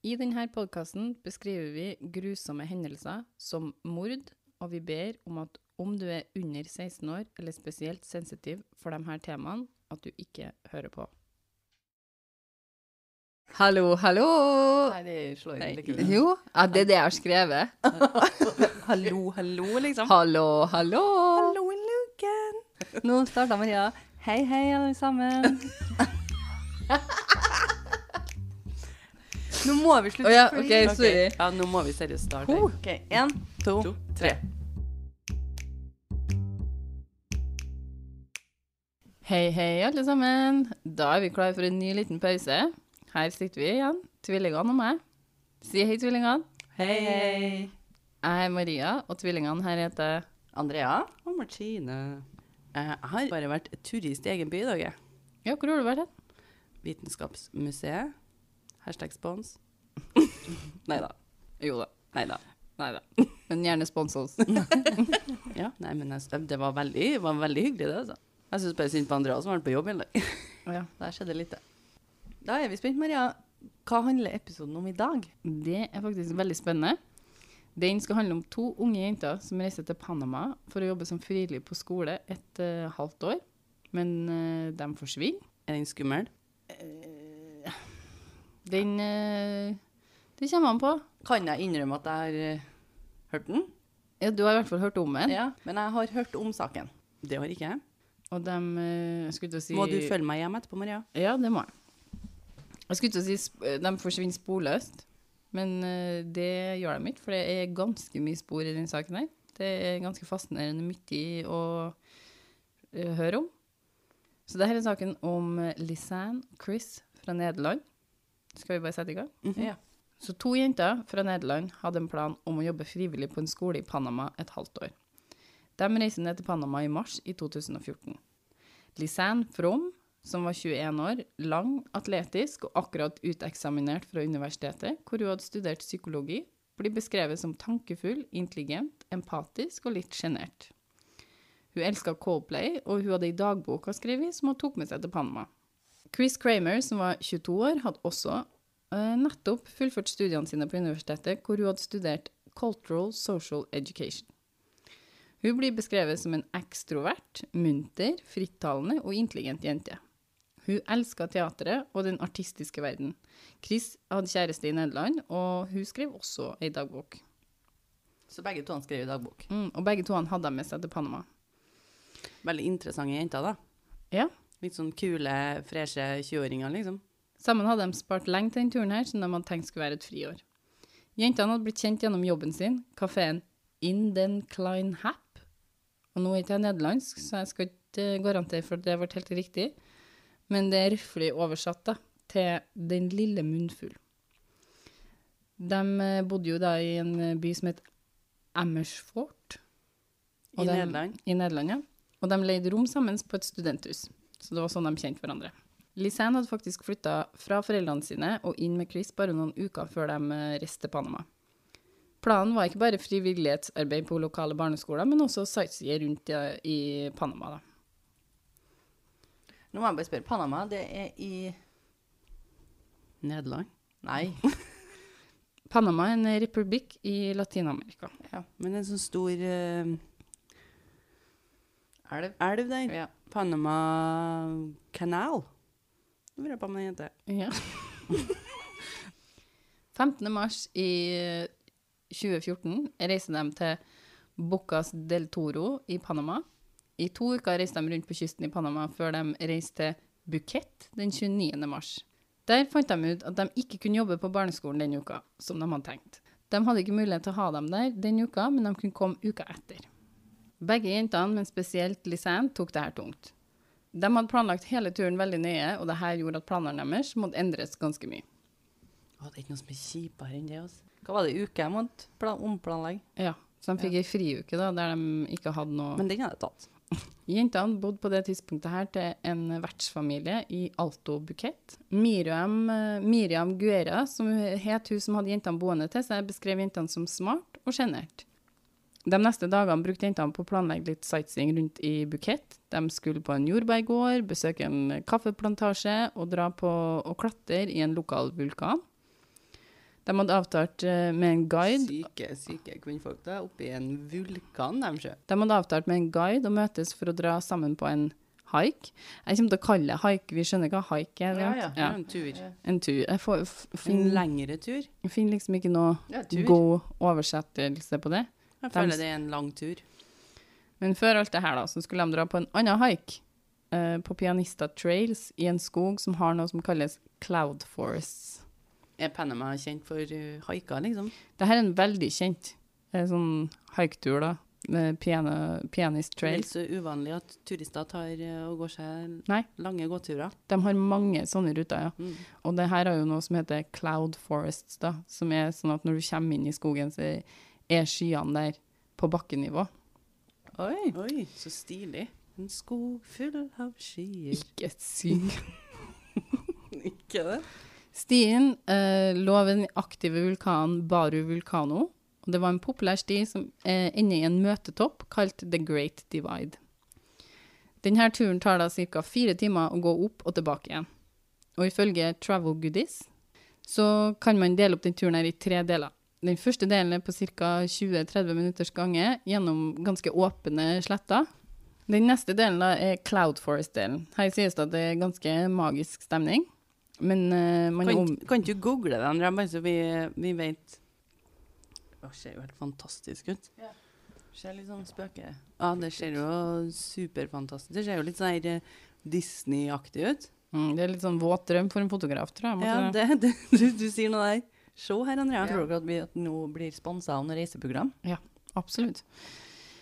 I denne podkasten beskriver vi grusomme hendelser som mord, og vi ber om at om du er under 16 år eller spesielt sensitiv for de her temaene, at du ikke hører på. Hallo, hallo! Nei, det slår Nei, litt ikke ut. Jo, ja, det er det jeg har skrevet. Hallo, hallo, liksom. Hallo, hallo! Hallo i luken. Nå starta Maria. Hei, hei, alle sammen. Nå må vi slutte Oh, ja, ok, sorry. Okay. Ja, nå må vi seriøst starte. Ho. OK, én, to, To, tre. Hei, hei, alle sammen. Da er vi klare for en ny liten pause. Her sitter vi igjen, tvillingene og meg. Si hei, tvillingene. Hei, hei. Jeg er Maria, og tvillingene her heter Andrea og Martine. Eh, Jeg har bare vært turist i egen by i dag, jeg. Ja, hvor har du vært hen? Vitenskapsmuseet. Hashtag spons. Nei da. Jo da. Nei da. Nei da. Men gjerne spons oss. Ja, nei, men jeg, det var veldig, var veldig hyggelig, det. altså. Jeg syns bare synd på Andrea som har vært på jobb hele dag. ja. Der skjedde litt, det. Da er vi spent, Maria. Hva handler episoden om i dag? Det er faktisk veldig spennende. Den skal handle om to unge jenter som reiser til Panama for å jobbe som frivillig på skole et uh, halvt år. Men uh, de forsvinner. Er den skummel? Den eh, Det kommer an på. Kan jeg innrømme at jeg har eh, hørt den? Ja, du har i hvert fall hørt om den. Ja, men jeg har hørt om saken. Det har ikke jeg. Og de eh, skulle til å si Må du følge meg hjem etterpå, Maria? Ja, det må jeg. Jeg skulle til å si de forsvinner sporløst, men det gjør de ikke, for det er ganske mye spor i den saken her. Det er ganske fascinerende mye å høre om. Så dette er saken om Lisanne Chris fra Nederland. Skal vi bare sette i gang? Ja. Så to jenter fra Nederland hadde en plan om å jobbe frivillig på en skole i Panama et halvt år. De reiser ned til Panama i mars i 2014. Lisanne From, som var 21 år, lang, atletisk og akkurat uteksaminert fra universitetet, hvor hun hadde studert psykologi, blir beskrevet som tankefull, intelligent, empatisk og litt sjenert. Hun elska Coldplay, og hun hadde ei dagbok å skrive i som hun tok med seg til Panama. Chris Kramer, som var 22 år, hadde også uh, nettopp fullført studiene sine på universitetet, hvor hun hadde studert Cultural Social Education. Hun blir beskrevet som en ekstrovert, munter, frittalende og intelligent jente. Hun elska teatret og den artistiske verden. Chris hadde kjæreste i Nederland, og hun skrev også ei dagbok. Så begge to han skrev i dagbok. Mm, og begge to han hadde med seg til Panama. Veldig interessante jenter, da. Ja. Litt sånn kule, freshe 20-åringer, liksom. Sammen hadde de spart lenge til denne turen her, som de hadde tenkt skulle være et friår. Jentene hadde blitt kjent gjennom jobben sin, kafeen In den Klein Happ. Og nå er ikke jeg nederlandsk, så jeg skal ikke eh, garantere for at det ble helt riktig. Men det er røftlig oversatt da, til Den lille munnfull. De eh, bodde jo da i en eh, by som het Amersfoort. I Nederland. I Nederland, ja. Og de leide rom sammen på et studenthus. Så det var sånn de kjente hverandre. Lisanne hadde faktisk flytta fra foreldrene sine og inn med Chris bare noen uker før de eh, reiste til Panama. Planen var ikke bare frivillighetsarbeid på lokale barneskoler, men også sightseeing rundt i Panama. da. Nå må jeg bare spørre. Panama, det er i Nederland? Nei. Panama er en republikk i Latin-Amerika. Ja, men en sånn stor eh, elv. elv der. Ja. Panama Canal. Det lurer jeg på om den heter. Ja. 15. mars i eh, 2014 reiser de til Bocas del Toro i Panama. I to uker reiste de rundt på kysten i Panama før de reiste til Buket den 29. mars. Der fant de ut at de ikke kunne jobbe på barneskolen den uka, som de hadde tenkt. De hadde ikke mulighet til å ha dem der den uka, men de kunne komme uka etter. Begge jentene, men spesielt Lisanne, tok det her tungt. De hadde planlagt hele turen veldig nøye, og det her gjorde at planene deres måtte endres ganske mye. Å, det er ikke noe som er kjipere enn det. Altså. Hva var det, uke jeg måtte plan omplanlegge? Ja, så de fikk ei friuke da, der de ikke hadde noe Men den hadde jeg tatt. Jentene bodde på det tidspunktet her til en vertsfamilie i Alto Bukett. Miriam, eh, Miriam Guera, som het hun som hadde jentene boende til seg, beskrev jentene som smart og sjenert. De neste dagene brukte jentene på å planlegge litt sightseeing rundt i Bukett. De skulle på en jordbærgård, besøke en kaffeplantasje og dra på og klatre i en lokal vulkan. De hadde avtalt eh, med en guide Syke, syke kvinnfolk da, oppi en vulkan, de sjø. De hadde avtalt med en guide å møtes for å dra sammen på en haik. Jeg kommer til å kalle det haik, vi skjønner hva haik er. Ja, ja, ja. En tur. En tur. Jeg får, En lengre tur. jeg finner liksom ikke noe Ja, god oversettelse på det. Jeg føler det er en lang tur. Men før alt det her, da, så skulle de dra på en annen haik. Uh, på Pianista Trails i en skog som har noe som kalles cloud forests. Er Panama kjent for uh, haiker, liksom? Dette er en veldig kjent uh, sånn haiktur, da. Med piano, Pianist Det er ikke så uvanlig at turister tar og går seg Nei. lange gåturer. De har mange sånne ruter, ja. Mm. Og det her har jo noe som heter cloud forests, da. Som er sånn at når du kommer inn i skogen, så er skyene der på bakkenivå. Oi. Oi, så stilig. En skog full av skyer. Ikke syk. Ikke det? Stien eh, lå ved den aktive vulkanen Baru Vulcano. Og det var en populær sti som eh, ender i en møtetopp kalt The Great Divide. Denne turen tar da ca. fire timer å gå opp og tilbake igjen. Og ifølge Travel Goodies så kan man dele opp den turen her i tre deler. Den første delen er på ca. 20-30 minutters gange gjennom ganske åpne sletter. Den neste delen da er Cloud Forest-delen. Her sies det at det er ganske magisk stemning. Men uh, man Kan, kan ikke du google det, Andrea, bare så vi, vi vet Det ser jo helt fantastisk ut. Ja. Ser litt sånn spøke... Ja, det ser jo superfantastisk Det ser jo litt sånn eh, Disney-aktig ut. Mm, det er litt sånn våt drøm for en fotograf, tror jeg. Ja, det, det, du, du sier noe der. Se her, Andrea. Tror dere at vi at nå blir sponsa av noe reiseprogram? Ja, Absolutt.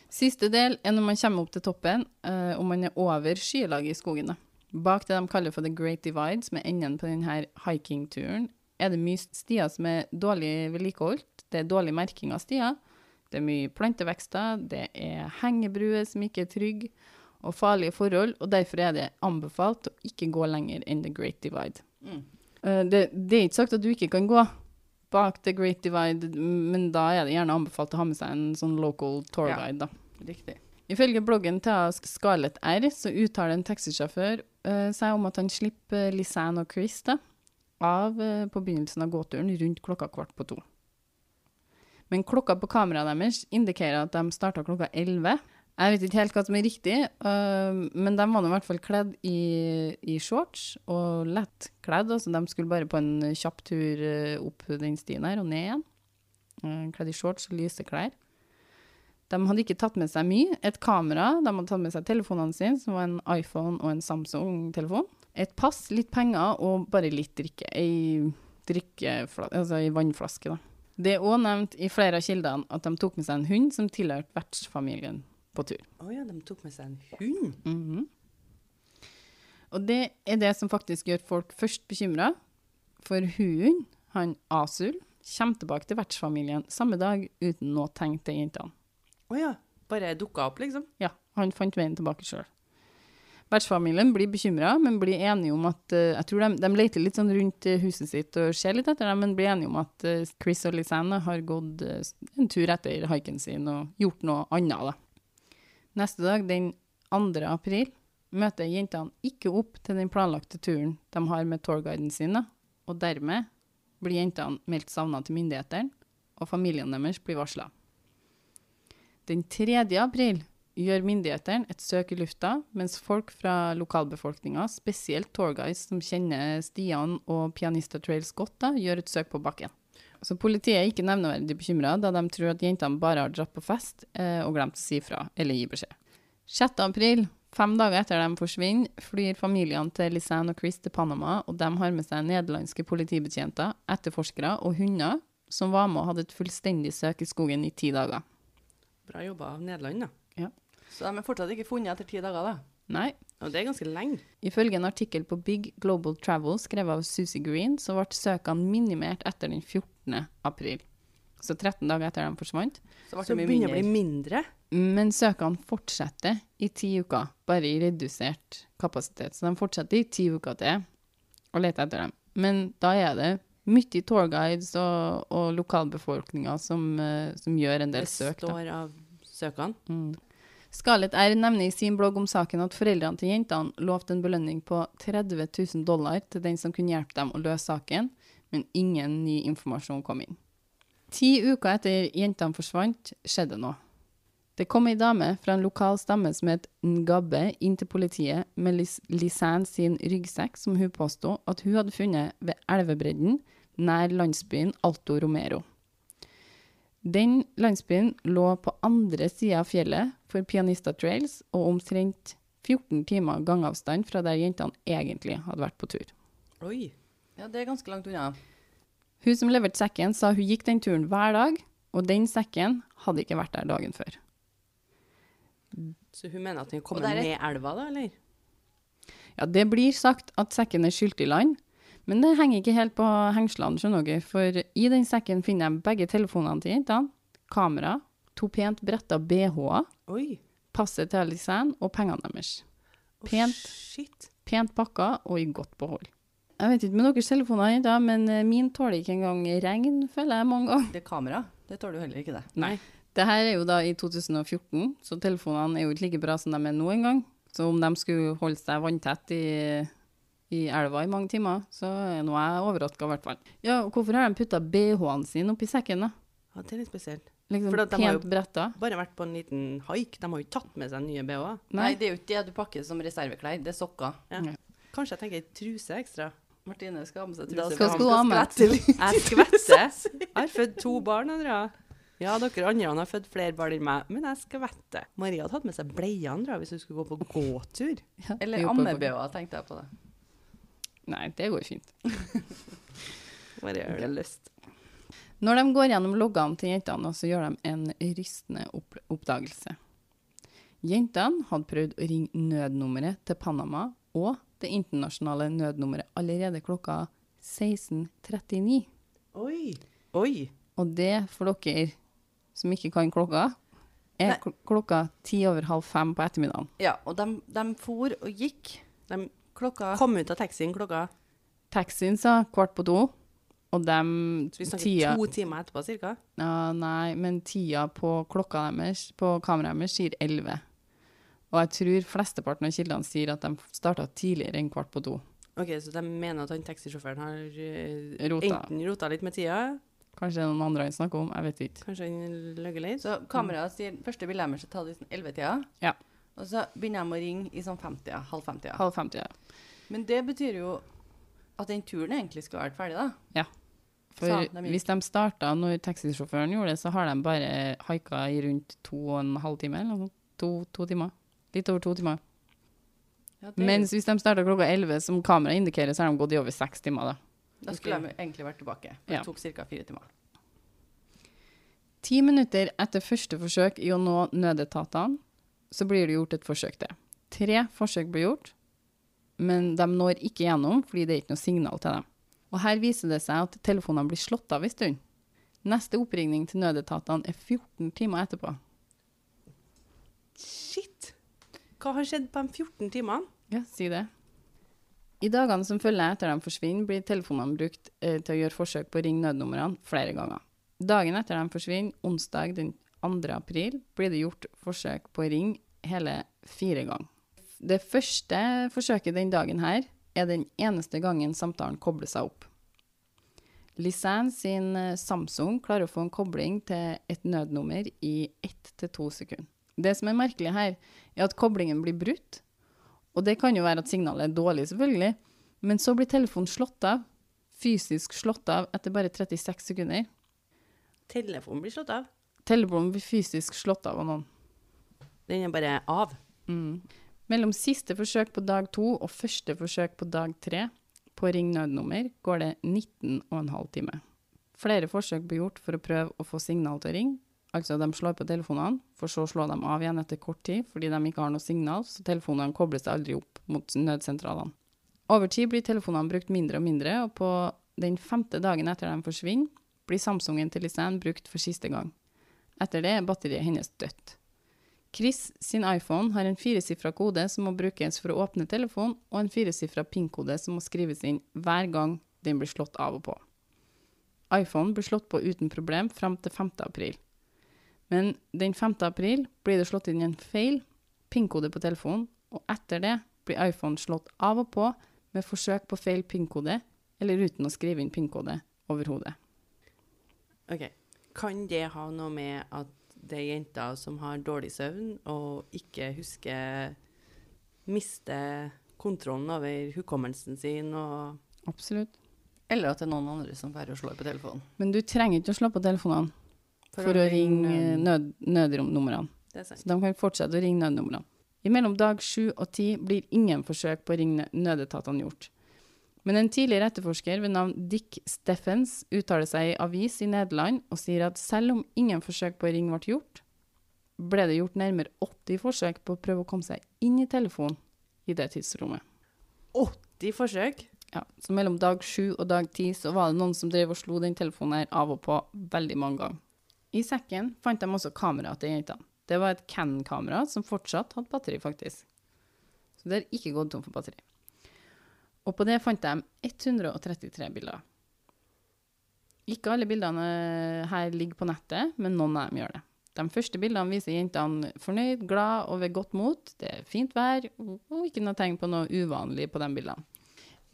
Siste del er når man kommer opp til toppen, eh, og man er over skylaget i skogene. Bak det de kaller for The Great Divide, som er enden på denne hikingturen, er det mye stier som er dårlig vedlikeholdt. Det er dårlig merking av stier. Det er mye plantevekster, det er hengebruer som ikke er trygge, og farlige forhold, og derfor er det anbefalt å ikke gå lenger enn The Great Divide. Mm. Eh, det, det er ikke sagt at du ikke kan gå bak The Great Divide, men da er det gjerne anbefalt å ha med seg en sånn local tour guide, da. Riktig. Ifølge bloggen til Scarlett R, så uttaler en taxisjåfør uh, seg om at han slipper Lisanne og Chris da, av uh, på begynnelsen av gåturen rundt klokka kvart på to. Men klokka på kameraet deres indikerer at de starta klokka 11. Jeg vet ikke helt hva som er riktig, uh, men de var i hvert fall kledd i, i shorts og lett kledd. Altså de skulle bare på en kjapp tur øh, opp den stien her og ned igjen. Uh, kledd i shorts og lyse klær. De hadde ikke tatt med seg mye. Et kamera, de hadde tatt med seg telefonene sine, som var en iPhone og en Samsung-telefon. Et pass, litt penger og bare litt drikke. Ei, drikkeflaske, altså ei vannflaske, da. Det er òg nevnt i flere av kildene at de tok med seg en hund som tilhørte vertsfamilien på tur. Å ja, de tok med seg en hund. Mhm. Og det er det som faktisk gjør folk først bekymra. For hunden, han Asul, kommer tilbake til vertsfamilien samme dag uten noe tegn til jentene. Å ja. Bare dukka opp, liksom? Ja, han fant veien tilbake sjøl. Vertsfamilien blir bekymra, men blir enige om at eh, Jeg tror de, de leter litt sånn rundt eh, huset sitt og ser litt etter dem, men blir enige om at eh, Chris og Lisanne har gått en tur etter haiken sin og gjort noe annet, da. Neste dag, den 2. april, møter jentene ikke opp til den planlagte turen de har med tourguiden sin, og dermed blir jentene meldt savna til myndighetene, og familien deres blir varsla. Den 3. april gjør myndighetene et søk i lufta, mens folk fra lokalbefolkninga, spesielt tourguides som kjenner stiene og Pianista Trails godt, da, gjør et søk på bakken. Så politiet er ikke nevneverdig bekymra, da de tror at jentene bare har dratt på fest eh, og glemt å si fra eller gi beskjed. 6. april, fem dager etter de forsvinner, flyr familiene til Lisanne og Chris til Panama, og de har med seg nederlandske politibetjenter, etterforskere og hunder som var med og hadde et fullstendig søk i skogen i ti dager. Bra jobba av Nederland, da. Ja. Så de er fortsatt ikke funnet etter ti dager, da. Nei, Og det er ganske lenge. Ifølge en artikkel på Big Global Travel skrevet av Susie Green, så ble søkene minimert etter den 14. april. Så 13 dager etter de forsvant. Så Så det begynner det å bli mindre. Men søkene fortsetter i ti uker, bare i redusert kapasitet. Så de fortsetter i ti uker til å lete etter dem. Men da er det mye tourguides og, og lokalbefolkninga som, eh, som gjør en del søk. Da. står av søkene. Mm. Scarlett R nevner i sin blogg om saken at foreldrene til jentene lovte en belønning på 30 000 dollar til den som kunne hjelpe dem å løse saken, men ingen ny informasjon kom inn. Ti uker etter jentene forsvant, skjedde noe. Det kom ei dame fra en lokal stamme som het Ngabbe, inn til politiet med Lis Lisanne sin ryggsekk, som hun påsto at hun hadde funnet ved elvebredden nær landsbyen Alto Romero. Den landsbyen lå på andre sida av fjellet for Pianista Trails og omtrent 14 timer gangavstand fra der jentene egentlig hadde vært på tur. Oi. Ja, det er ganske langt unna. Hun som leverte sekken, sa hun gikk den turen hver dag, og den sekken hadde ikke vært der dagen før. Så hun mener at den kommer er- ned elva, da, eller? Ja, det blir sagt at sekken er skylt i land, men det henger ikke helt på hengslene, skjønner dere, for i den sekken finner jeg begge telefonene til jentene, kamera, to pent bretta BH-er, passet til Alisanne og pengene deres. Pent. Shit. Pent pakka og i godt behold. Jeg vet ikke med deres telefoner, ennå, men eh, min tåler ikke engang regn, føler jeg mange ganger. Det er kamera. Det tåler du heller ikke, det. Nei. Det her er jo da i 2014, så telefonene er jo ikke like bra som de er nå engang. Så om de skulle holde seg vanntett i, i elva i mange timer, så er nå jeg overraska i hvert fall. Ja, og hvorfor har de putta BH-ene sine oppi sekken, da? Ja, det er litt spesielt. Liksom For at de har jo- bretta? Bare vært på en liten haik. De har jo ikke tatt med seg nye BH-er. Nei. Nei. det er jo ikke det du pakker som reserveklær. Det er sokker. Ja. Ja. Kanskje jeg tenker ei truse ekstra. Martine skal ha med seg truse. skal for hun ha med. Jeg skvetter. Jeg har født to barn, Andrea. Ja, dere andre har født flere barn enn meg, men jeg skvetter. Maria hadde hatt med seg bleie, Andrea, hvis hun skulle gå på gåtur. Ja, Eller ammebh, tenkte jeg på det. Nei, det går fint. Maria har det lyst. Når de går gjennom loggene til jentene, så gjør de en rystende opp oppdagelse. Jentene hadde prøvd å ringe nødnummeret til Panama og det internasjonale nødnummeret allerede klokka 16.39. Oi. Oi. Og det, for dere som ikke kan klokka, er Nei. kl klokka ti over halv fem på ettermiddagen. Ja, og de, de for og gikk. De Klokka kom ut av taxien klokka Taxien sa kvart på to, og de Så vi snakker tida, to timer etterpå, cirka. ja, Nei, men tida på klokka deres, på kameraet deres, sier elleve. Og jeg tror flesteparten av kildene sier at de starta tidligere enn kvart på to. Ok, Så de mener at han taxisjåføren har uh, Rota. enten rota litt med tida, Kanskje det er noen andre han snakker om, jeg vet ikke. kanskje han løy litt. Så kameraet sier første bildet deres er tatt i sånn 11-tida. Ja. Og så begynner de å ringe i sånn 50-tida, halv 50-tida. Halv femti, ja. Men det betyr jo at den turen egentlig skulle vært ferdig, da. For de hvis de starta når taxisjåføren gjorde det, så har de bare haika i rundt to og en halv time, eller noe sånt. To, to timer. Litt over to timer. Ja, det Mens hvis de starta klokka elleve, som kameraet indikerer, så har de gått i over seks timer, da. Da skulle de egentlig vært tilbake. Det Ja. Tok ca. fire timer. Ti minutter etter første forsøk i å nå nødetatene, så blir det gjort et forsøk til. Tre forsøk blir gjort, men de når ikke gjennom fordi det er ikke noe signal til dem. Og her viser det seg at telefonene blir slått av en stund. Neste oppringning til nødetatene er 14 timer etterpå. Shit! Hva har skjedd på de 14 timene? Ja, si det. I dagene som følger etter de forsvinner, blir telefonene brukt eh, til å gjøre forsøk på å ringe nødnumrene flere ganger. Dagen etter de forsvinner, onsdag den 2. april, blir det gjort forsøk på å ringe hele fire ganger. Det første forsøket den dagen her er den eneste gangen samtalen kobler seg opp. Lisanne sin eh, Samsung klarer å få en kobling til et nødnummer i ett til to sekunder. Det som er merkelig her, er at koblingen blir brutt, og det kan jo være at signalet er dårlig, selvfølgelig, men så blir telefonen slått av, fysisk slått av etter bare 36 sekunder. Telefonen blir slått av. Telefonen blir fysisk slått av av noen. Den er bare av. Mm. Mellom siste forsøk på dag to og første forsøk på dag tre på å ringe nødnummer går det 19,5 timer. Flere forsøk blir gjort for å prøve å få signal til å ringe. Altså, de slår på telefonene, for så slår de av igjen etter kort tid fordi de ikke har noe signal, så telefonene kobler seg aldri opp mot nødsentralene. Over tid blir telefonene brukt mindre og mindre, og på den femte dagen etter de forsvinner, blir Samsungen til Lisanne brukt for siste gang. Etter det er batteriet hennes dødt. Chris sin iPhone har en firesifra kode som må brukes for å åpne telefonen, og en firesifra PIN-kode som må skrives inn hver gang den blir slått av og på. iPhone blir slått på uten problem fram til 5. april. Men den 5. april blir det slått inn en feil PIN-kode på telefonen, og etter det blir iPhone slått av og på med forsøk på feil PIN-kode eller uten å skrive inn PIN-kode overhodet. OK. Kan det ha noe med at det er jenter som har dårlig søvn og ikke husker Mister kontrollen over hukommelsen sin og Absolutt. Eller at det er noen andre som får å slå på telefonen. Men du trenger ikke å slå på telefonene for, å ringe nød, nødnumrene. Så de kan fortsette å ringe nødnumrene. I mellom dag sju og ti blir ingen forsøk på å ringe nødetatene gjort. Men en tidligere etterforsker ved navn Dick Steffens uttaler seg i avis i Nederland og sier at selv om ingen forsøk på å ringe ble gjort, ble det gjort nærmere 80 forsøk på å prøve å komme seg inn i telefonen i det tidsrommet. 80 forsøk? Ja, så mellom dag sju og dag ti så var det noen som drev og slo den telefonen her av og på veldig mange ganger. I sekken fant de også kameraet til jentene. Det var et Canon-kamera som fortsatt hadde batteri, faktisk. Så det har ikke gått tom for batteri. Og på det fant de 133 bilder. Ikke alle bildene her ligger på nettet, men noen av dem gjør det. De første bildene viser jentene fornøyd, glad og ved godt mot. Det er fint vær, og ikke noe tegn på noe uvanlig på de bildene.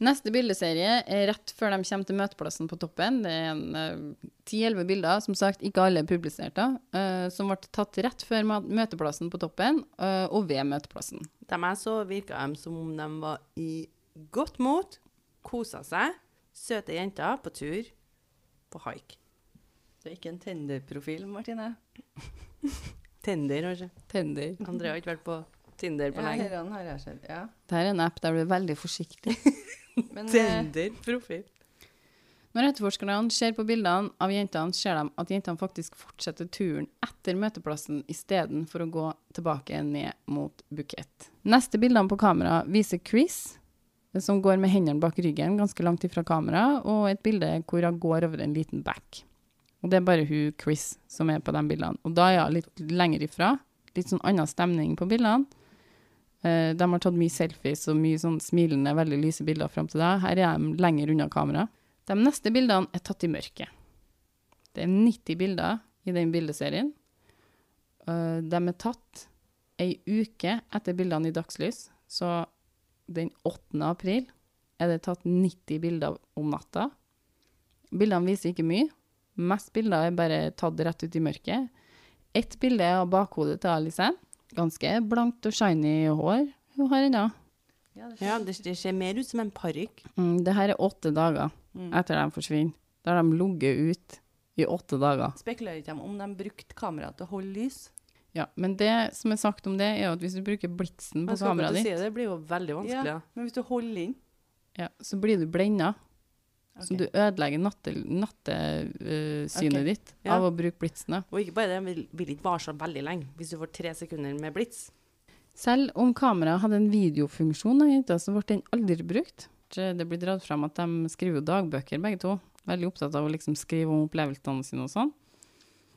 Neste bildeserie er rett før de kommer til møteplassen på toppen. Det er en ti-elleve uh, bilder, som sagt ikke alle er publisert, uh, som ble tatt rett før møteplassen på toppen uh, og ved møteplassen. De jeg så, virka de som om de var i godt mot, kosa seg, søte jenter på tur, på haik. Det er ikke en Tinder-profil, Martine? Tender, kanskje. Tender. André har ikke vært på Tinder på lenge. Ja, har jeg sett, ja. Det er en app der du er veldig forsiktig. Eh, Tinder-profil. Når etterforskerne ser på bildene av jentene, ser de at jentene faktisk fortsetter turen etter møteplassen istedenfor å gå tilbake ned mot Bukett. Neste bildene på kamera viser Chris, som går med hendene bak ryggen ganske langt ifra kamera, og et bilde hvor hun går over en liten back. Og det er bare hun Chris som er på de bildene. Og da er hun litt lenger ifra. Litt sånn annen stemning på bildene. Uh, de har tatt mye selfies og mye sånn smilende, veldig lyse bilder fram til deg. Her er de lenger unna kamera. De neste bildene er tatt i mørket. Det er 90 bilder i den bildeserien. Uh, de er tatt ei uke etter bildene i dagslys, så den 8. april er det tatt 90 bilder om natta. Bildene viser ikke mye. Mest bilder er bare tatt rett ut i mørket. Ett bilde er av bakhodet til Alice. Ganske blankt og shiny hår hun har ennå. Ja, det, det ser mer ut som en parykk. Mm, det her er åtte dager Mm. etter de forsvinner. Da har de ligget ut i åtte dager. Spekulerer ikke de om de brukte kamera til å holde lys? Ja, Men det som er sagt om det, er jo at hvis du bruker blitsen på kameraet ditt, si det, det blir jo veldig vanskelig. Ja, Ja. men hvis du holder inn ja, så blir du blenda. Så du ødelegger nattesynet Ok. ditt Ja. av å bruke blitsen. Og ikke bare det, den vil, ikke vare så veldig lenge hvis du får tre sekunder med blits. Selv om kameraet hadde en videofunksjon, så ble den aldri brukt. Det blir dratt fram at de skriver dagbøker, begge to. Veldig opptatt av å liksom skrive om opplevelsene sine og sånn.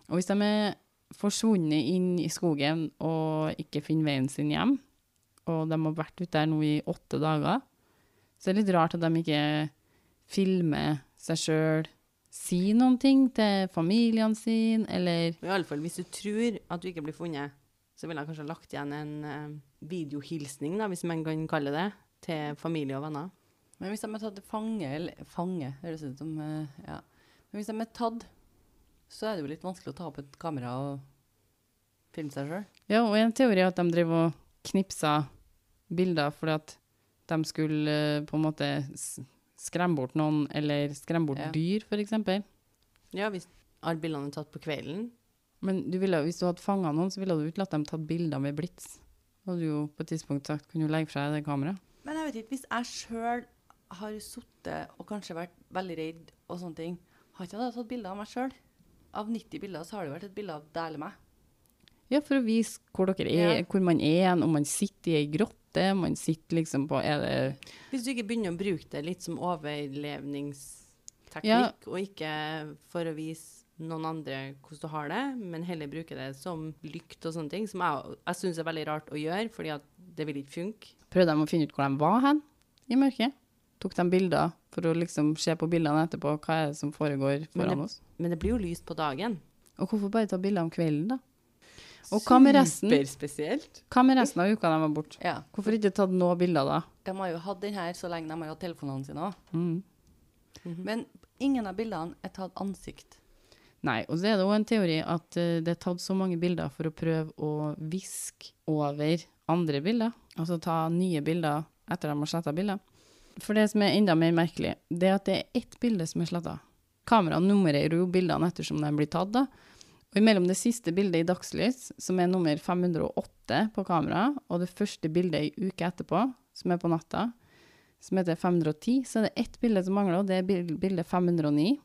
Og hvis de er forsvunnet inn i skogen og ikke finner veien sin hjem, og de har vært ute der nå i åtte dager, så er det litt rart at de ikke filmer seg sjøl, si noen ting til familien sin, eller i alle fall, hvis du tror at du ikke blir funnet, så ville jeg kanskje lagt igjen en uh, videohilsning, da, hvis man kan kalle det, til familie og venner. Men hvis de er tatt til fange, eller fange, høres det ut som uh, Ja. Men hvis de er tatt, så er det jo litt vanskelig å ta opp et kamera og filme seg sjøl. Ja, og en teori er at de driver og knipsa bilder fordi at de skulle uh, på en måte s- skremme bort noen, eller skremme bort Ja. dyr, eksempel. Ja, hvis alle bildene er tatt på kvelden. Men du ville, hvis du hadde fanga noen, så ville du ikke latt dem tatt bilder med blits. Hadde du jo på et tidspunkt sagt kunne du legge fra deg det kameraet. Men jeg vet ikke, hvis jeg sjøl har sittet og kanskje vært veldig redd og sånne ting, har ikke jeg da tatt bilder av meg sjøl? Av 90 bilder så har det vært et bilde av deg eller meg. Ja, for å vise hvor dere er, Ja. hvor man er, om man sitter i ei grotte, om man sitter liksom på Er det Hvis du ikke begynner å bruke det litt som overlevningsteknikk, Ja. og ikke for å vise noen andre hvordan du har det, men heller bruke det som lykt og sånne ting, som jeg, jeg syns er veldig rart å gjøre, fordi at det vil ikke funke. Prøvde de å finne ut hvor de var hen i mørket? Tok de bilder for å liksom se på bildene etterpå, hva er det som foregår Men foran det- oss? Men det blir jo lyst på dagen. Og hvorfor bare ta bilder om kvelden, da? Og hva med resten? Superspesielt. Hva med resten av uka de var borte? Ja. Hvorfor ikke tatt noen bilder da? De har jo hatt den her så lenge de har hatt telefonene sine òg. Mm. Men ingen av bildene er tatt ansikt. Nei, og så er det òg en teori at uh, det er tatt så mange bilder for å prøve å viske over andre bilder. Altså ta nye bilder etter at de har sletta bilder. For det som er enda mer merkelig, det er at det er ett bilde som er sletta. Kameraet nummererer jo bildene ettersom de blir tatt, da. Og imellom det siste bildet i dagslys, som er nummer 508 på kamera, og det første bildet ei uke etterpå, som er på natta, som heter 510, så er det ett bilde som mangler, og det er bil- bilde 509.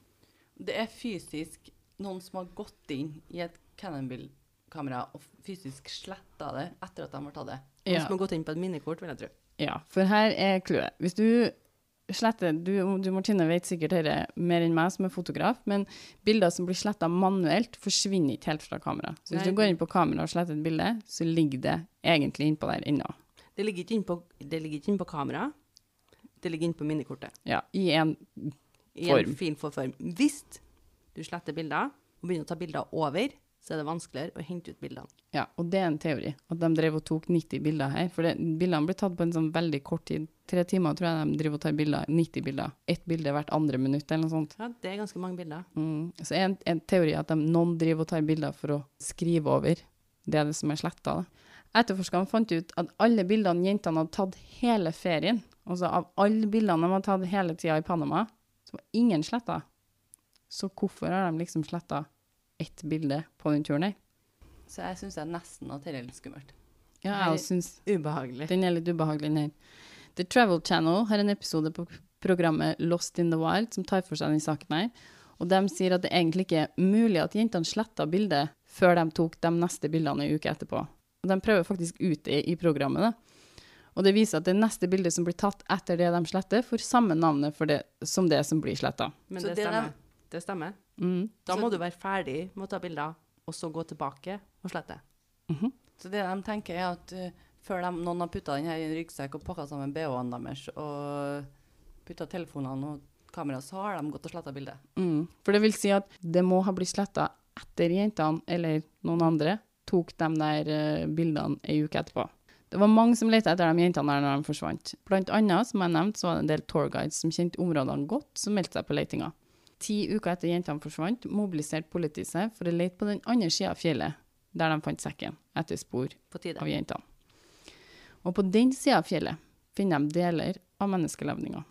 Det er fysisk noen som har gått inn i et Canon-kamera og fysisk sletta det etter at de har tatt det. Noen Ja. som har gått inn på et minnekort, vil jeg tro. Ja, for her er clouet. Hvis du sletter Du, du Martine vet sikkert dette mer enn meg som er fotograf, men bilder som blir sletta manuelt, forsvinner ikke helt fra kamera. Så hvis Nei. du går inn på kamera og sletter et bilde, så ligger det egentlig innpå der ennå. Det ligger ikke innpå, inn det ligger ikke inne på kamera. Det ligger innpå minnekortet. Ja, i en form. I en fin form. Hvis du sletter bilder, og begynner å ta bilder over, så er det vanskeligere å hente ut bildene. Ja, og det er en teori, at de drev og tok 90 bilder her. For det, bildene ble tatt på en sånn veldig kort tid. Tre timer tror jeg de driver og tar bilder. 90 bilder. Ett bilde hvert andre minutt eller noe sånt. Ja, det er ganske mange bilder. Mm. Så er en, en teori at de, noen driver og tar bilder for å skrive over det, er det som er sletta. Etterforskerne fant ut at alle bildene jentene hadde tatt hele ferien, altså av alle bildene de hadde tatt hele tida i Panama, så var ingen sletta. Så hvorfor har de liksom sletta ett bilde på den turen her? Så jeg syns nesten at dette er litt skummelt. Ja, jeg syns Ubehagelig. den er litt ubehagelig, den her. The Travel Channel har en episode på programmet Lost in the Wild som tar for seg den saken her. Og de sier at det egentlig ikke er mulig at jentene sletta bildet før de tok de neste bildene ei uke etterpå. Og de prøver faktisk ut det i programmet. Da. Og det viser at det neste bildet som blir tatt etter det de sletter, får samme navnet for det, som det som blir sletta. Men det det stemmer. Det stemmer. Mm. Da Så- må du være ferdig med å ta bilder, og så gå tilbake og slette. Mhm. Så det de tenker, er at uh, før de, noen har putta den her i en ryggsekk og pakka sammen BH-ene deres og putta telefonene og kamera, så har de gått og sletta bildet. Mm. For det vil si at det må ha blitt sletta etter jentene eller noen andre tok de der uh, bildene ei uke etterpå. Det var mange som lette etter de jentene der når de forsvant. Blant annet, som jeg nevnte, så var det en del tourguides som kjente områdene godt, som meldte seg på letinga. Ti uker etter jentene forsvant, mobiliserte politiet seg for å lete på den andre sida av fjellet, der de fant sekken, etter spor av jentene. Og på den sida av fjellet finner de deler av menneskelevninger.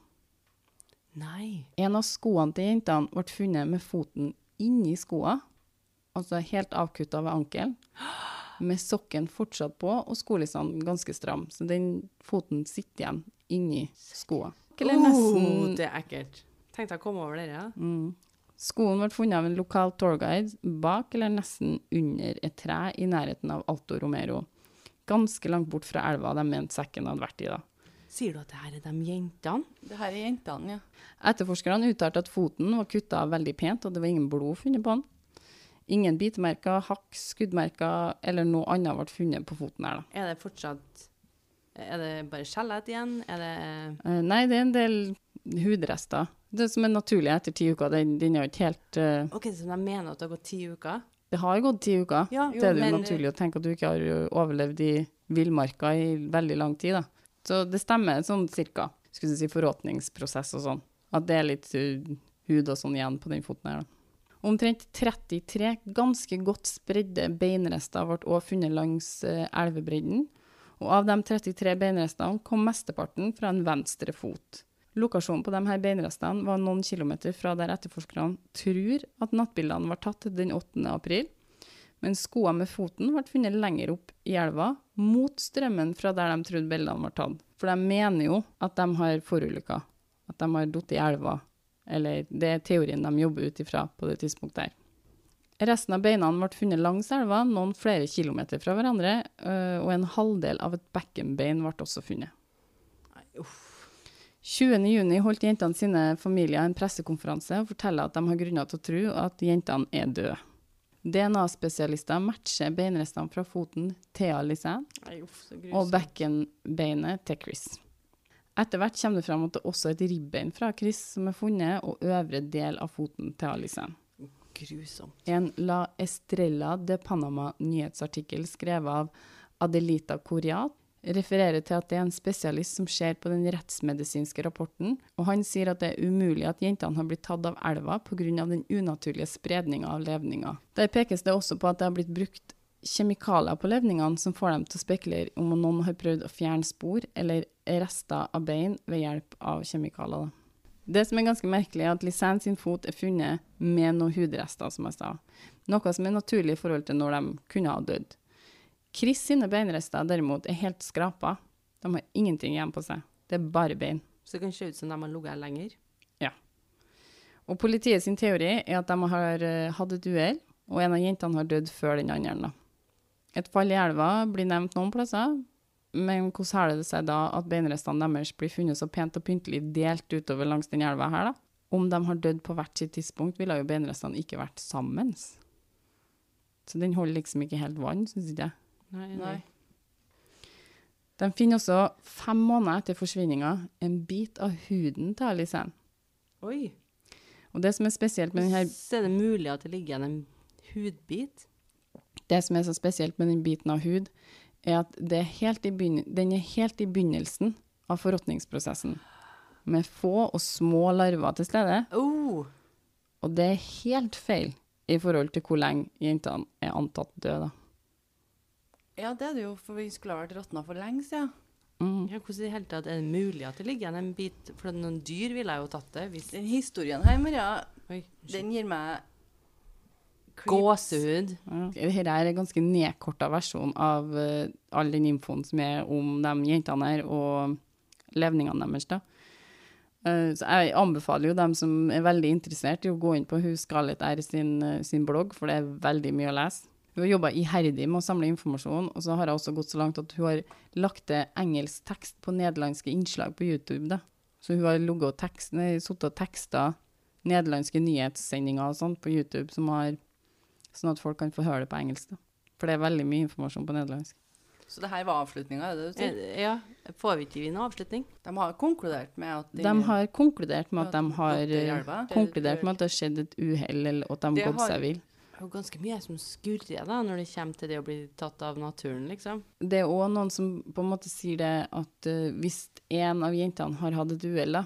Nei. En av skoene til jentene ble funnet med foten inni skoa, altså helt avkutta ved ankelen, med sokken fortsatt på og skolissene ganske stram. Så den foten sitter igjen inni skoa. Oh, det er ekkelt. Tenkte jeg å komme over dere. Ja. mm. Skoen ble funnet av en lokal tourguide bak eller nesten under et tre i nærheten av Alto Romero. Ganske langt bort fra elva de mente sekken hadde vært i. da. Sier du at det her er de jentene? Det her er jentene, ja. Etterforskerne uttalte at foten var kutta veldig pent, og det var ingen blod funnet på den. Ingen bitemerker, hakk, skuddmerker eller noe annet ble funnet på foten her. da. Er det fortsatt Er det bare skjellet igjen? Er det Eh, nei, det er en del hudrester. Det som er naturlig etter ti uker. Den, den er jo ikke helt uh, OK, så de mener at det har gått ti uker? Det har gått ti uker. Ja, det er jo men- naturlig å tenke at du ikke har overlevd i villmarka i veldig lang tid. da. Så det stemmer sånn cirka. Skulle si forråtningsprosess og sånn. At det er litt ø, hud og sånn igjen på den foten her. da. Omtrent 33 ganske godt spredde beinrester ble også funnet langs elvebredden. Og av de 33 beinrestene kom mesteparten fra en venstre fot. Lokasjonen på de her beinrestene var noen kilometer fra der etterforskerne tror at nattbildene var tatt den 8. april, men skoene med foten ble funnet lenger opp i elva, mot strømmen fra der de trodde bildene var tatt. For de mener jo at de har forulykka, at de har falt i elva, eller det er teorien de jobber ut ifra på det tidspunktet her. Resten av beina ble funnet langs elva, noen flere kilometer fra hverandre, og en halvdel av et bekkenbein ble også funnet. Nei, uff. 20.6 holdt jentene sine familier en pressekonferanse og forteller at de har grunner til å tro at jentene er døde. DNA-spesialister matcher beinrestene fra foten til så og bekkenbeinet til Chris. Etter hvert kommer det fram at det også er et ribbein fra Chris som er funnet, og øvre del av foten til Alice. Grusomt. En La Estrella de Panama nyhetsartikkel skrevet av Adelita Coriat refererer til at det er en spesialist som ser på den rettsmedisinske rapporten, og han sier at det er umulig at jentene har blitt tatt av elva pga. den unaturlige spredninga av levninger. Der pekes det også på at det har blitt brukt kjemikalier på levningene som får dem til å spekulere om noen har prøvd å fjerne spor eller rester av bein ved hjelp av kjemikalier. Det som er ganske merkelig, er at Lisanne sin fot er funnet med noen hudrester, som jeg sa. Noe som er naturlig i forhold til når de kunne ha dødd. Chris sine beinrester derimot er helt skrapa. De har ingenting igjen på seg. Det er bare bein. Så det kan se ut som de har ligget her lenger. Og politiet sin teori er at de har eh, hatt et uhell, og en av jentene har dødd før den andre. Et fall i elva blir nevnt noen plasser, men hvordan har det seg da at beinrestene deres blir funnet så pent og pyntelig delt utover langs den elva her, da? Om de har dødd på hvert sitt tidspunkt, ville jo beinrestene ikke vært sammen. Så den holder liksom ikke helt vann, syns ikke jeg. Nei, Nei. De finner også, fem måneder etter forsvinninga, en bit av huden til Alicen. Oi. Og det som er spesielt med denne Så er det mulig at det ligger igjen en hudbit. det som er så spesielt med den biten av hud, er at det er helt i den er helt i begynnelsen av forråtningsprosessen. Med få og små larver til stede. Oh. Og det er helt feil i forhold til hvor lenge jentene er antatt døde. Ja, det er det jo, for vi skulle ha vært råtna for lenge siden. Mm. Ja, hvordan i hele tatt er det mulig at det ligger igjen en bit? For noen dyr ville jeg jo tatt det. Hvis Den historien her, Maria, Oi, den gir meg. Gåsehud. Ja. Dette er en ganske nedkorta versjon av uh, all den infoen som er om de jentene her, og levningene deres. da. Uh, så jeg anbefaler jo dem som er veldig interessert i å gå inn på hun Scarlett R sin, uh, sin blogg, for det er veldig mye å lese. Hun har jobba iherdig med å samle informasjon, og så har hun også gått så langt at hun har lagt til engelsk tekst på nederlandske innslag på YouTube. da. Så hun har tekst, sittet og teksta nederlandske nyhetssendinger og sånt på YouTube, som har, sånn at folk kan få høre det på engelsk. da. For det er veldig mye informasjon på nederlandsk. Så det her var avslutninga, er det du sier? Eh, Ja, får vi ikke vi noen avslutning? De har konkludert med at De har konkludert med at de har konkludert med at det har skjedd et uhell, eller at de har gått seg vill. Jo ganske mye som skurrer da, når det kommer til det å bli tatt av naturen, liksom. Det er òg noen som på en måte sier det at uh, hvis en av jentene har hatt et uhell, da,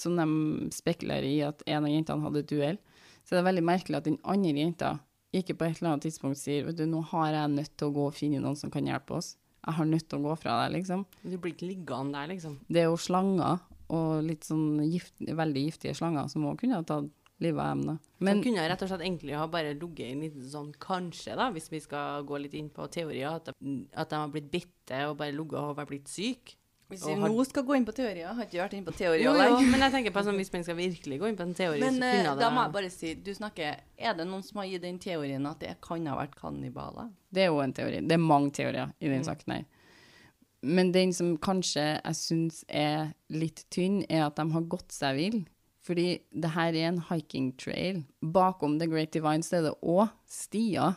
som de spekulerer i at en av jentene hadde et uhell, så er det veldig merkelig at den andre jenta ikke på et eller annet tidspunkt sier vet du, nå har jeg nødt til å gå og finne noen som kan hjelpe oss. Jeg har nødt til å gå fra deg, liksom. Du blir ikke liggende der, liksom. Det er jo slanger, og litt sånn gift, veldig giftige slanger, som òg kunne ha tatt livet av emnet. Men så kunne jeg rett og slett egentlig ha bare ligget i en liten sånn kanskje, da, hvis vi skal gå litt inn på teorier, at at de har blitt bitte og bare ligget og har blitt syke. Hvis vi har- nå skal gå inn på teorier, har ikke vært inne på teorier Jo, jo, men jeg tenker på sånn, hvis man skal virkelig gå inn på en teori, Men så eh, kunne det da må jeg bare si, du snakker Er det noen som har gitt den teorien at det kan ha vært kannibaler? Det er jo en teori. Det er mange teorier i Mm. den saken her. Men den som kanskje jeg syns er litt tynn, er at de har gått seg vill. Fordi det her er en hiking trail. Bakom The Great Divine er det òg stier.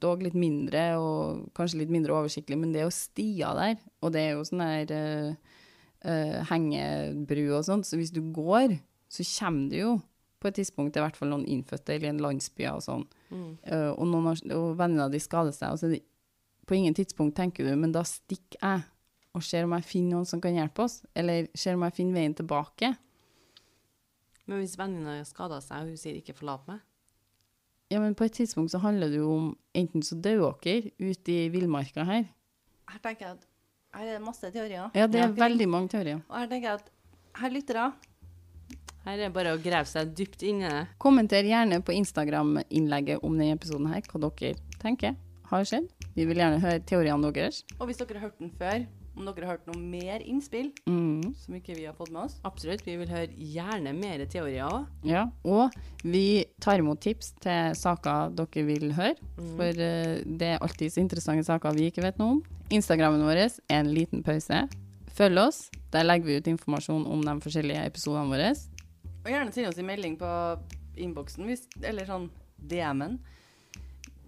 Dog litt mindre og kanskje litt mindre oversiktlig, men det er jo stier der. Og det er jo sånn her uh, hengebru og sånt, så hvis du går, så kommer du jo på et tidspunkt i hvert fall noen innfødte eller en landsby og sånn. Eh, og, noen har, og vennene de skader seg, og så er det på ingen tidspunkt tenker du, men da stikker jeg og ser om jeg finner noen som kan hjelpe oss, eller ser om jeg finner veien tilbake. Men hvis venninna skader seg, og hun sier 'ikke forlat meg', Ja, men på et tidspunkt så handler det jo om enten så dør dere ute i villmarka her. Her tenker jeg at her er det masse teorier. Ja, det er Ja. veldig mange teorier. Og her tenker jeg at her lytter jeg. her er det bare å grave seg dypt inn i det. Kommenter gjerne på Instagram-innlegget om denne episoden her, hva dere tenker har skjedd. Vi vil gjerne høre teoriene deres. og hvis dere har hørt den før, om dere har hørt noe mer innspill Mm. som ikke vi har fått med oss, Absolutt. Vi vil høre gjerne mer teorier òg. Ja, og vi tar imot tips til saker dere vil høre, for eh, det er alltid så interessante saker vi ikke vet noe om. Instagrammen vår er en liten pause. Følg oss, der legger vi ut informasjon om de forskjellige episodene våre. og gjerne send oss en melding på innboksen, eller sånn DM-en.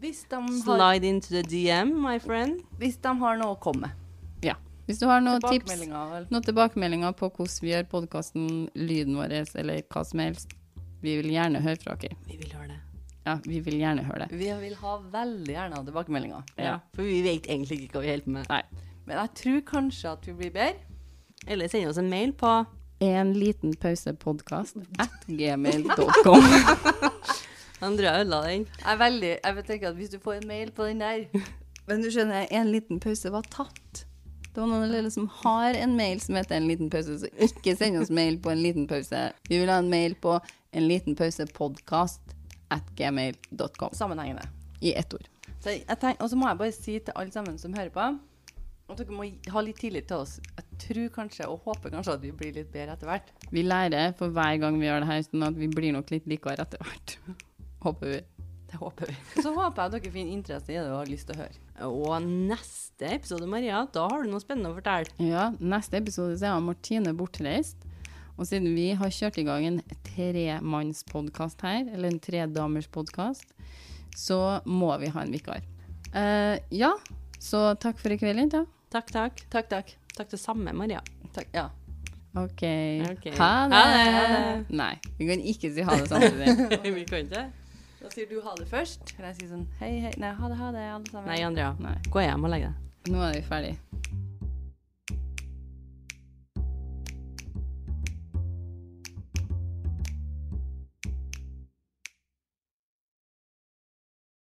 Hvis de, har, Slide into the DM, my friend. hvis de har noe å komme med. Hvis du har noen tips, Tilbakemeldinger, vel. noen tilbakemeldinger på hvordan vi gjør podkasten, lyden vår, eller hva som helst, vi vil gjerne høre fra dere. Vi vil høre det. Ja, vi vil gjerne høre det. Vi vil ha veldig gjerne tilbakemeldinger. Ja. For vi vet egentlig ikke hva vi holder på med. Nei. Men jeg tror kanskje at vi blir bedre. Eller send oss en mail på En liten pausepodkast at gmail.com. Andrea ødela den. Jeg er veldig Jeg tenker tenke at hvis du får en mail på den der Men du skjønner, en liten pause var tatt. Det var noen som har en mail som heter En liten pause, så ikke send oss mail på En liten pause. Vi vil ha en mail på En liten pause podkast at gmail.com. Sammenhengende. I ett ord. Og så må jeg bare si til alle sammen som hører på, at dere må ha litt tillit til oss. Jeg tror kanskje, og håper kanskje, at vi blir litt bedre etter hvert. Vi lærer for hver gang vi gjør det her, sånn at vi blir nok litt likere etter hvert. Håper vi. Det håper vi. Så håper jeg at dere finner interesse i det og har lyst til å høre. Og neste episode, Maria, da har du noe spennende å fortelle. Ja, neste episode så er Martine bortreist. Og siden vi har kjørt i gang en tremannspodkast her, eller en tredamerspodkast, så må vi ha en vikar. Uh, ja, så takk for i kveld, jenter. Takk, takk. Takk, takk. Takk det samme, Maria. takk. Ja. OK. Ok. Ha det. Ha det. Nei, vi kan ikke si ha det samtidig. Vi kan ikke Da sier du ha det først. Eller jeg sier sånn hei, hei. Nei, ha det, ha det, alle sammen. Nei, Andrea. Nei. Gå hjem og legg deg. Nå er vi ferdig.